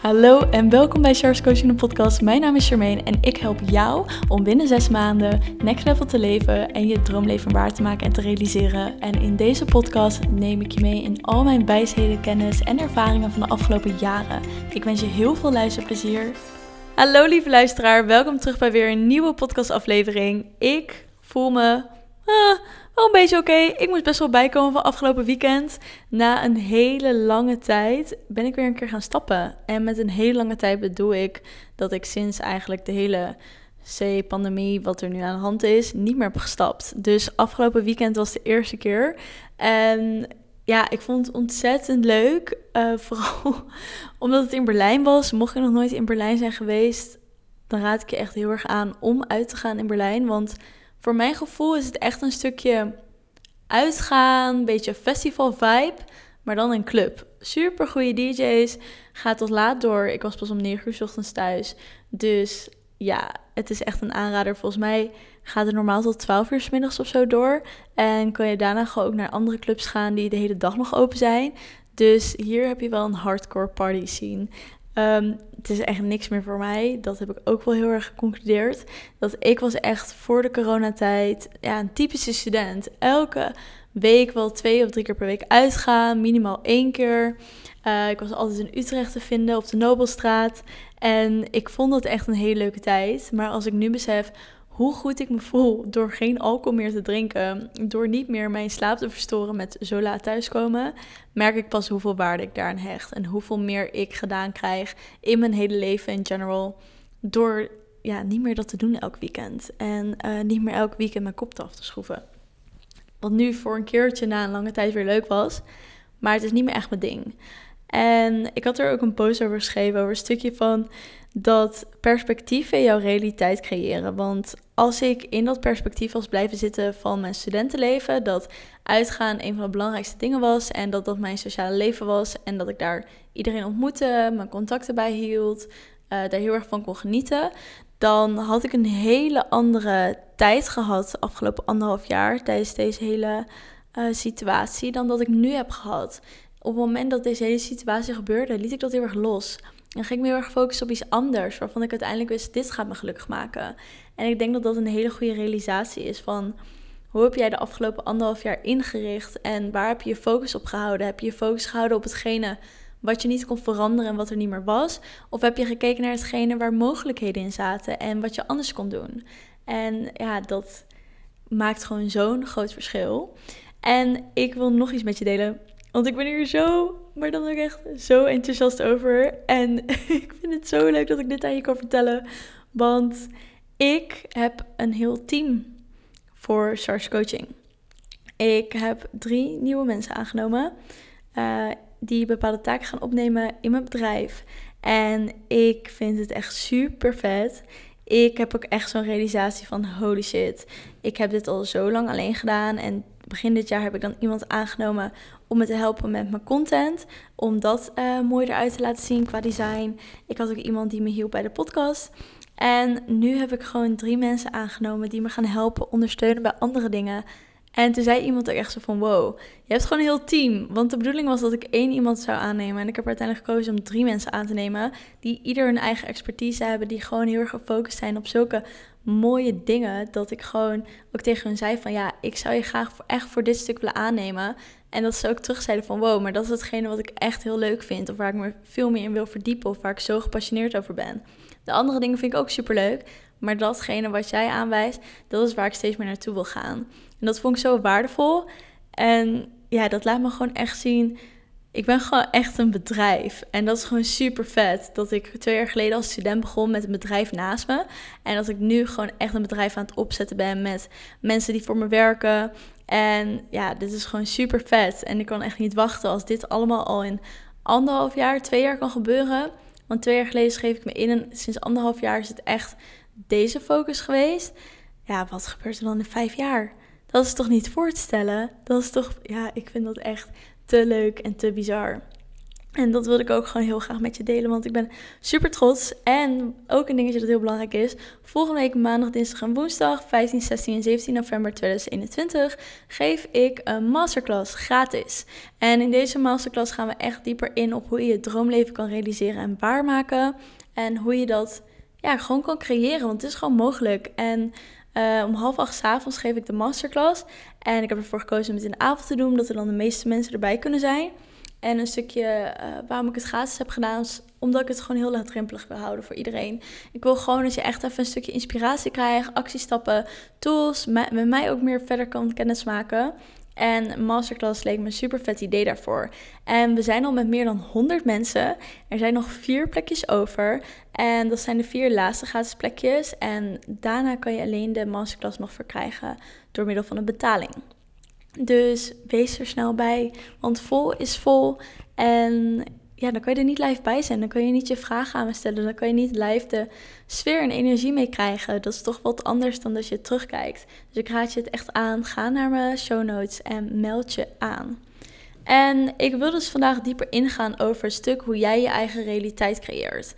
Hallo en welkom bij Charles Coaching de podcast. Mijn naam is Charmaine en ik help jou om binnen zes maanden next level te leven en je droomleven waar te maken en te realiseren. En in deze podcast neem ik je mee in al mijn wijsheden, kennis en ervaringen van de afgelopen jaren. Ik wens je heel veel luisterplezier. Hallo lieve luisteraar, welkom terug bij weer een nieuwe podcastaflevering. Ik voel me ah, een beetje oké. Ik moest best wel bijkomen van afgelopen weekend. Na een hele lange tijd ben ik weer een keer gaan stappen. En met een hele lange tijd bedoel ik dat ik sinds eigenlijk de hele C-pandemie, wat er nu aan de hand is, niet meer heb gestapt. Dus afgelopen weekend was de eerste keer. En ja, ik vond het ontzettend leuk. Uh, vooral omdat het in Berlijn was. Mocht je nog nooit in Berlijn zijn geweest, dan raad ik je echt heel erg aan om uit te gaan in Berlijn. Want voor mijn gevoel is het echt een stukje uitgaan, een beetje festival vibe, maar dan een club. Super goede DJ's, gaat tot laat door. Ik was pas om 9 uur s ochtends thuis. Dus ja, het is echt een aanrader. Volgens mij gaat het normaal tot 12 uur s middags of zo door. En kan je daarna gewoon ook naar andere clubs gaan die de hele dag nog open zijn. Dus hier heb je wel een hardcore party scene. Um, het is echt niks meer voor mij. Dat heb ik ook wel heel erg geconcludeerd. Dat ik was echt voor de coronatijd ja, een typische student. Elke week wel twee of drie keer per week uitgaan. Minimaal één keer. Uh, ik was altijd in Utrecht te vinden op de Nobelstraat. En ik vond het echt een hele leuke tijd. Maar als ik nu besef hoe goed ik me voel door geen alcohol meer te drinken, door niet meer mijn slaap te verstoren met zo laat thuiskomen, merk ik pas hoeveel waarde ik daaraan hecht en hoeveel meer ik gedaan krijg in mijn hele leven in general door ja, niet meer dat te doen elk weekend en uh, niet meer elk weekend mijn kop af te schroeven. Wat nu voor een keertje na een lange tijd weer leuk was, maar het is niet meer echt mijn ding. En ik had er ook een post over geschreven, over een stukje van dat perspectieven jouw realiteit creëren. Want als ik in dat perspectief was blijven zitten van mijn studentenleven, dat uitgaan een van de belangrijkste dingen was en dat dat mijn sociale leven was en dat ik daar iedereen ontmoette, mijn contacten bij hield, uh, daar heel erg van kon genieten, dan had ik een hele andere tijd gehad de afgelopen anderhalf jaar tijdens deze hele uh, situatie dan dat ik nu heb gehad. Op het moment dat deze hele situatie gebeurde, liet ik dat heel erg los. En ging ik me heel erg focussen op iets anders, waarvan ik uiteindelijk wist, dit gaat me gelukkig maken. En ik denk dat dat een hele goede realisatie is van, hoe heb jij de afgelopen anderhalf jaar ingericht en waar heb je je focus op gehouden? Heb je je focus gehouden op hetgene wat je niet kon veranderen en wat er niet meer was? Of heb je gekeken naar hetgene waar mogelijkheden in zaten en wat je anders kon doen? En ja, dat maakt gewoon zo'n groot verschil. En ik wil nog iets met je delen. Want ik ben hier zo, maar dan ook echt zo enthousiast over. En ik vind het zo leuk dat ik dit aan je kan vertellen. Want ik heb een heel team voor SARS Coaching. Ik heb drie nieuwe mensen aangenomen uh, die bepaalde taken gaan opnemen in mijn bedrijf. En ik vind het echt super vet. Ik heb ook echt zo'n realisatie van holy shit. Ik heb dit al zo lang alleen gedaan. En begin dit jaar heb ik dan iemand aangenomen om me te helpen met mijn content. Om dat uh, mooi eruit te laten zien qua design. Ik had ook iemand die me hielp bij de podcast. En nu heb ik gewoon drie mensen aangenomen die me gaan helpen, ondersteunen bij andere dingen. En toen zei iemand ook echt zo van, wow, je hebt gewoon een heel team. Want de bedoeling was dat ik één iemand zou aannemen. En ik heb uiteindelijk gekozen om drie mensen aan te nemen. Die ieder hun eigen expertise hebben. Die gewoon heel erg gefocust zijn op zulke mooie dingen. Dat ik gewoon ook tegen hun zei van, ja, ik zou je graag echt voor dit stuk willen aannemen. En dat ze ook terug zeiden van, wow, maar dat is hetgene wat ik echt heel leuk vind. Of waar ik me veel meer in wil verdiepen. Of waar ik zo gepassioneerd over ben. De andere dingen vind ik ook super leuk. Maar datgene wat jij aanwijst, dat is waar ik steeds meer naartoe wil gaan. En dat vond ik zo waardevol. En ja, dat laat me gewoon echt zien. Ik ben gewoon echt een bedrijf. En dat is gewoon super vet. Dat ik twee jaar geleden als student begon met een bedrijf naast me. En dat ik nu gewoon echt een bedrijf aan het opzetten ben met mensen die voor me werken. En ja, dit is gewoon super vet. En ik kan echt niet wachten als dit allemaal al in anderhalf jaar, twee jaar kan gebeuren. Want twee jaar geleden schreef ik me in en sinds anderhalf jaar is het echt deze focus geweest. Ja, wat gebeurt er dan in vijf jaar? Dat is toch niet voor te stellen? Dat is toch, ja, ik vind dat echt te leuk en te bizar. En dat wilde ik ook gewoon heel graag met je delen, want ik ben super trots. En ook een dingetje dat heel belangrijk is. Volgende week maandag, dinsdag en woensdag, 15, 16 en 17 november 2021, geef ik een masterclass gratis. En in deze masterclass gaan we echt dieper in op hoe je je droomleven kan realiseren en waarmaken. En hoe je dat ja, gewoon kan creëren, want het is gewoon mogelijk. En uh, om half acht s avonds geef ik de masterclass. En ik heb ervoor gekozen om het in de avond te doen, omdat er dan de meeste mensen erbij kunnen zijn. En een stukje uh, waarom ik het gratis heb gedaan, is omdat ik het gewoon heel laagdrempelig wil houden voor iedereen. Ik wil gewoon dat je echt even een stukje inspiratie krijgt, actiestappen, tools, met mij ook meer verder kan kennismaken. En masterclass leek me een super vet idee daarvoor. En we zijn al met meer dan 100 mensen. Er zijn nog vier plekjes over. En dat zijn de vier laatste gratis plekjes. En daarna kan je alleen de masterclass nog verkrijgen door middel van een betaling. Dus wees er snel bij, want vol is vol. En ja, dan kan je er niet live bij zijn. Dan kun je niet je vragen aan me stellen. Dan kan je niet live de sfeer en energie mee krijgen. Dat is toch wat anders dan dat je terugkijkt. Dus ik raad je het echt aan. Ga naar mijn show notes en meld je aan. En ik wil dus vandaag dieper ingaan over een stuk hoe jij je eigen realiteit creëert.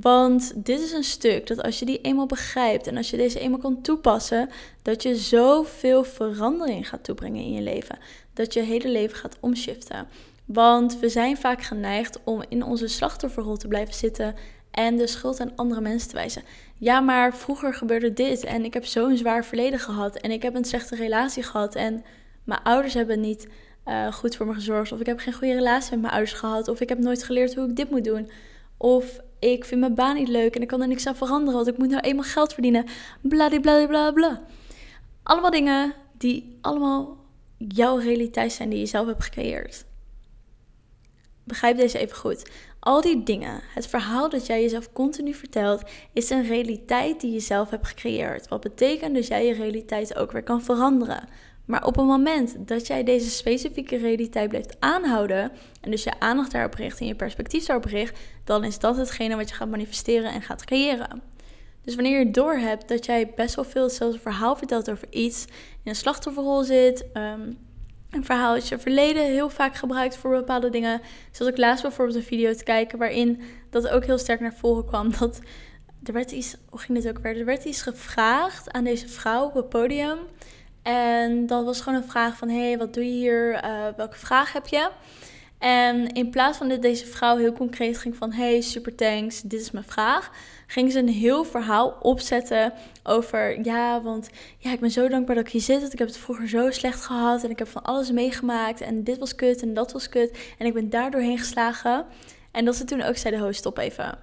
Want dit is een stuk dat als je die eenmaal begrijpt en als je deze eenmaal kan toepassen, dat je zoveel verandering gaat toebrengen in je leven. Dat je hele leven gaat omschiften. Want we zijn vaak geneigd om in onze slachtofferrol te blijven zitten en de schuld aan andere mensen te wijzen. Ja, maar vroeger gebeurde dit en ik heb zo'n zwaar verleden gehad en ik heb een slechte relatie gehad en mijn ouders hebben niet uh, goed voor me gezorgd of ik heb geen goede relatie met mijn ouders gehad of ik heb nooit geleerd hoe ik dit moet doen. Of ik vind mijn baan niet leuk en ik kan er niks aan veranderen, want ik moet nou eenmaal geld verdienen. Bladibladibla. Bla. Allemaal dingen die allemaal jouw realiteit zijn die je zelf hebt gecreëerd. Begrijp deze even goed. Al die dingen, het verhaal dat jij jezelf continu vertelt, is een realiteit die je zelf hebt gecreëerd. Wat betekent dat jij je realiteit ook weer kan veranderen. Maar op het moment dat jij deze specifieke realiteit blijft aanhouden en dus je aandacht daarop richt en je perspectief daarop richt, dan is dat hetgene wat je gaat manifesteren en gaat creëren. Dus wanneer je doorhebt dat jij best wel veel hetzelfde verhaal vertelt over iets, in een slachtofferrol zit, ehm, een verhaal uit je verleden heel vaak gebruikt voor bepaalde dingen. Zoals ik laatst bijvoorbeeld een video te kijken waarin dat ook heel sterk naar voren kwam. Dat er werd iets, hoe ging dit ook weer? Er werd iets gevraagd aan deze vrouw op het podium. En dat was gewoon een vraag van, hé, hey, wat doe je hier? Uh, welke vraag heb je? En in plaats van dat deze vrouw heel concreet ging van, hey, super thanks, dit is mijn vraag, ging ze een heel verhaal opzetten over, ja, want ja, ik ben zo dankbaar dat ik hier zit, want ik heb het vroeger zo slecht gehad en ik heb van alles meegemaakt en dit was kut en dat was kut en ik ben daar doorheen geslagen. En dat ze toen ook zei, de host, stop even.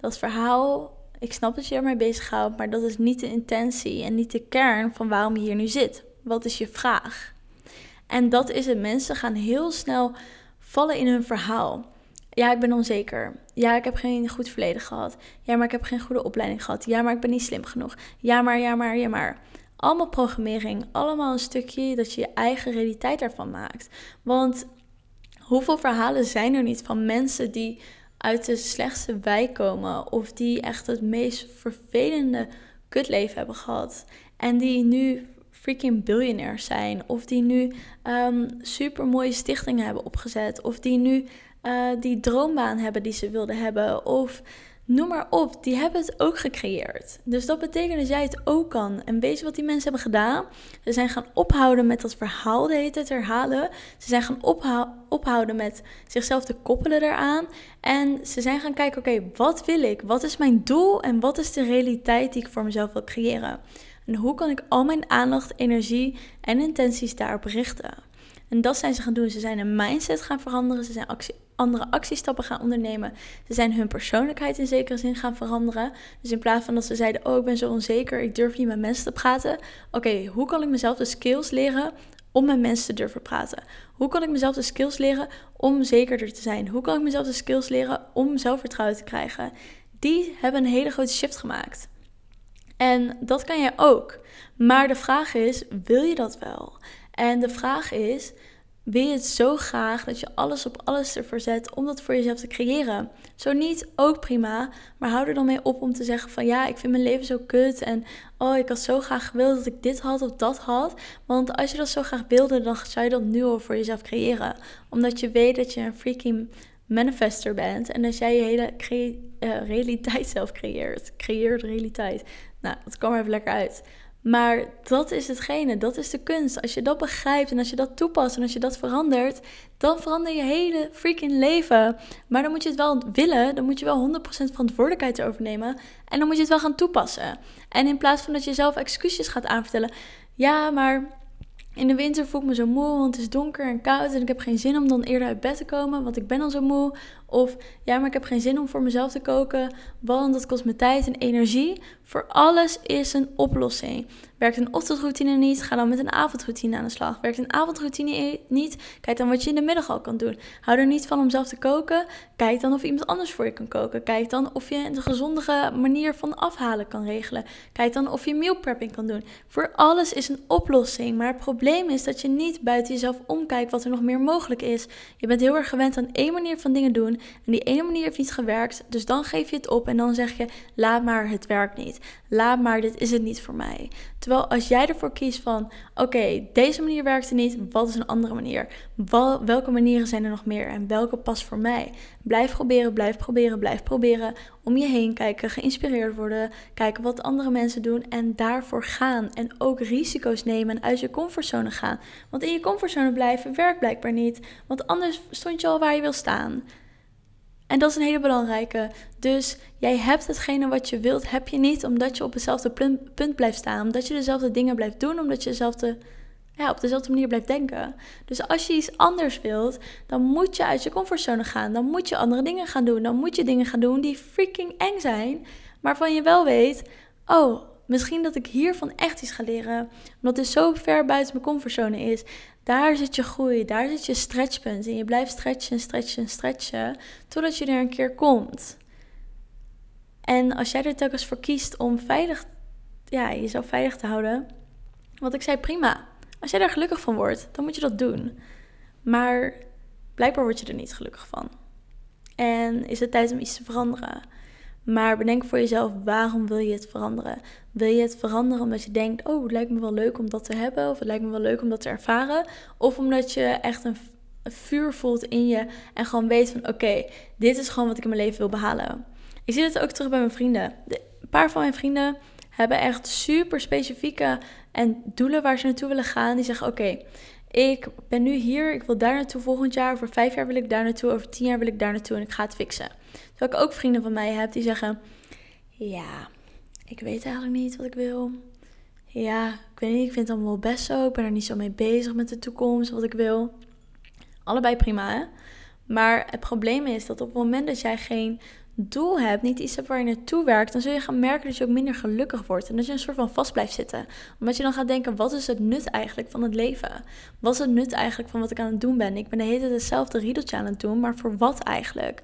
Dat verhaal ik snap dat je ermee bezighoudt, maar dat is niet de intentie en niet de kern van waarom je hier nu zit. Wat is je vraag? En dat is het. Mensen gaan heel snel vallen in hun verhaal. Ja, ik ben onzeker. Ja, ik heb geen goed verleden gehad. Ja, maar ik heb geen goede opleiding gehad. Ja, maar ik ben niet slim genoeg. Ja, maar, ja, maar, ja, maar. Allemaal programmering. Allemaal een stukje dat je je eigen realiteit daarvan maakt. Want hoeveel verhalen zijn er niet van mensen die uit de slechtste wijk komen of die echt het meest vervelende kutleven hebben gehad en die nu freaking biljonairs zijn of die nu um, super mooie stichtingen hebben opgezet of die nu uh, die droombaan hebben die ze wilden hebben of noem maar op, die hebben het ook gecreëerd. Dus dat betekent dat jij het ook kan. En weet je wat die mensen hebben gedaan? Ze zijn gaan ophouden met dat verhaal de hele tijd herhalen. Ze zijn gaan ophouden met zichzelf te koppelen eraan. En ze zijn gaan kijken, oké, wat wil ik? Wat is mijn doel? En wat is de realiteit die ik voor mezelf wil creëren? En hoe kan ik al mijn aandacht, energie en intenties daarop richten? En dat zijn ze gaan doen. Ze zijn een mindset gaan veranderen. Ze zijn actie, andere actiestappen gaan ondernemen. Ze zijn hun persoonlijkheid in zekere zin gaan veranderen. Dus in plaats van dat ze zeiden: Oh, ik ben zo onzeker, ik durf niet met mensen te praten. Oké, hoe kan ik mezelf de skills leren om met mensen te durven praten? Hoe kan ik mezelf de skills leren om zekerder te zijn? Hoe kan ik mezelf de skills leren om zelfvertrouwen te krijgen? Die hebben een hele grote shift gemaakt. En dat kan jij ook. Maar de vraag is: wil je dat wel? En de vraag is: wil je het zo graag dat je alles op alles ervoor zet om dat voor jezelf te creëren? Zo niet, ook prima. Maar hou er dan mee op om te zeggen van ja, ik vind mijn leven zo kut. En oh, ik had zo graag gewild dat ik dit had of dat had. Want als je dat zo graag wilde, dan zou je dat nu al voor jezelf creëren. Omdat je weet dat je een freaking manifester bent en als jij je hele uh, realiteit zelf creëert, creëert realiteit. Nou, dat kwam er even lekker uit. Maar dat is hetgene, dat is de kunst. Als je dat begrijpt en als je dat toepast en als je dat verandert, dan verander je hele freaking leven. Maar dan moet je het wel willen, dan moet je wel 100% verantwoordelijkheid overnemen en dan moet je het wel gaan toepassen. En in plaats van dat je zelf excuses gaat aanvertellen, ja, maar in de winter voel ik me zo moe, want het is donker en koud en ik heb geen zin om dan eerder uit bed te komen, want ik ben al zo moe. Of ja, maar ik heb geen zin om voor mezelf te koken, want dat kost me tijd en energie. Voor alles is een oplossing. Werkt een ochtendroutine niet, ga dan met een avondroutine aan de slag. Werkt een avondroutine niet, kijk dan wat je in de middag al kan doen. Hou er niet van om zelf te koken, kijk dan of iemand anders voor je kan koken. Kijk dan of je een gezondere manier van afhalen kan regelen. Kijk dan of je meal prepping kan doen. Voor alles is een oplossing, maar het probleem is dat je niet buiten jezelf omkijkt wat er nog meer mogelijk is. Je bent heel erg gewend aan één manier van dingen doen en die ene manier heeft niet gewerkt, dus dan geef je het op en dan zeg je: laat maar, het werkt niet. Laat maar, dit is het niet voor mij. Terwijl als jij ervoor kiest van: oké, deze manier werkte niet, wat is een andere manier? welke manieren zijn er nog meer en welke past voor mij? Blijf proberen, blijf proberen, blijf proberen. Om je heen kijken, geïnspireerd worden, kijken wat andere mensen doen en daarvoor gaan. En ook risico's nemen en uit je comfortzone gaan. Want in je comfortzone blijven werkt blijkbaar niet, want anders stond je al waar je wil staan. En dat is een hele belangrijke. Dus jij hebt hetgene wat je wilt, heb je niet omdat je op hetzelfde punt blijft staan. Omdat je dezelfde dingen blijft doen, omdat je dezelfde, ja, op dezelfde manier blijft denken. Dus als je iets anders wilt, dan moet je uit je comfortzone gaan. Dan moet je andere dingen gaan doen. Dan moet je dingen gaan doen die freaking eng zijn. Maar van je wel weet, oh, misschien dat ik hiervan echt iets ga leren. Omdat het zo ver buiten mijn comfortzone is. Daar zit je groei, daar zit je stretchpunt. En je blijft stretchen, stretchen, stretchen, totdat je er een keer komt. En als jij er telkens voor kiest om veilig, ja, jezelf veilig te houden, wat ik zei, prima. Als jij daar gelukkig van wordt, dan moet je dat doen. Maar blijkbaar word je er niet gelukkig van. En is het tijd om iets te veranderen. Maar bedenk voor jezelf, waarom wil je het veranderen? Wil je het veranderen omdat je denkt, oh, het lijkt me wel leuk om dat te hebben, of het lijkt me wel leuk om dat te ervaren? Of omdat je echt een, vuur voelt in je en gewoon weet van, oké, dit is gewoon wat ik in mijn leven wil behalen. Ik zie het ook terug bij mijn vrienden. een paar van mijn vrienden hebben echt super specifieke en doelen waar ze naartoe willen gaan. Die zeggen, oké, ik ben nu hier, ik wil daar naartoe volgend jaar, over vijf jaar wil ik daar naartoe, over tien jaar wil ik daar naartoe en ik ga het fixen. Terwijl ik ook vrienden van mij heb die zeggen, ja, ik weet eigenlijk niet wat ik wil. Ja, ik weet niet, ik vind het allemaal wel best zo. Ik ben er niet zo mee bezig met de toekomst, wat ik wil. Allebei prima, hè? Maar het probleem is dat op het moment dat jij geen doel hebt, niet iets hebt waar je naartoe werkt, dan zul je gaan merken dat je ook minder gelukkig wordt. En dat je een soort van vast blijft zitten. Omdat je dan gaat denken, wat is het nut eigenlijk van het leven? Wat is het nut eigenlijk van wat ik aan het doen ben? Ik ben de hele tijd hetzelfde riedeltje aan het doen, maar voor wat eigenlijk?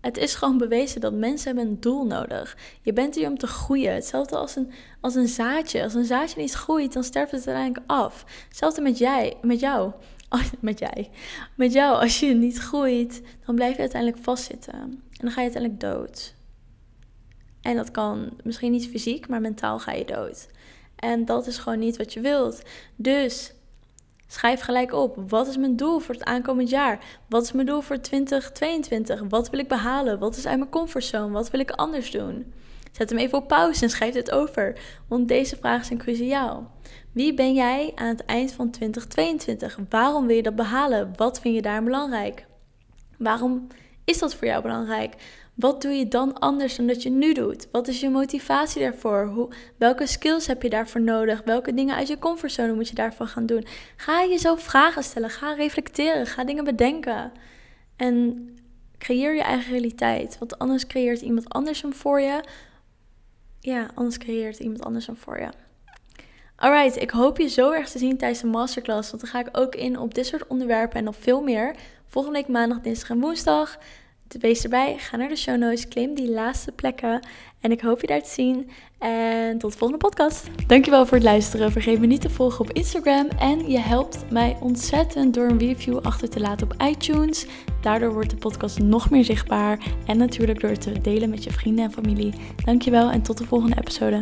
Het is gewoon bewezen dat mensen hebben een doel nodig. Je bent hier om te groeien. Hetzelfde als een, als een zaadje. Als een zaadje niet groeit, dan sterft het uiteindelijk af. Hetzelfde met, jij, met jou. Oh, met jij. Met jou, als je niet groeit, dan blijf je uiteindelijk vastzitten. En dan ga je uiteindelijk dood. En dat kan misschien niet fysiek, maar mentaal ga je dood. En dat is gewoon niet wat je wilt. Dus Schrijf gelijk op. Wat is mijn doel voor het aankomend jaar? Wat is mijn doel voor 2022? Wat wil ik behalen? Wat is uit mijn comfortzone? Wat wil ik anders doen? Zet hem even op pauze en schrijf het over, want deze vragen zijn cruciaal. Wie ben jij aan het eind van 2022? Waarom wil je dat behalen? Wat vind je daar belangrijk? Waarom is dat voor jou belangrijk? Wat doe je dan anders dan dat je nu doet? Wat is je motivatie daarvoor? Hoe, welke skills heb je daarvoor nodig? Welke dingen uit je comfortzone moet je daarvoor gaan doen? Ga jezelf vragen stellen. Ga reflecteren. Ga dingen bedenken. En creëer je eigen realiteit. Want anders creëert iemand anders hem voor je. Ja, anders creëert iemand anders hem voor je. Alright, ik hoop je zo erg te zien tijdens de masterclass. Want dan ga ik ook in op dit soort onderwerpen en nog veel meer. Volgende week maandag, dinsdag en woensdag. Wees erbij, ga naar de show notes, claim die laatste plekken. En ik hoop je daar te zien. En tot de volgende podcast. Dankjewel voor het luisteren. Vergeet me niet te volgen op Instagram. En je helpt mij ontzettend door een review achter te laten op iTunes. Daardoor wordt de podcast nog meer zichtbaar. En natuurlijk door te delen met je vrienden en familie. Dankjewel en tot de volgende episode.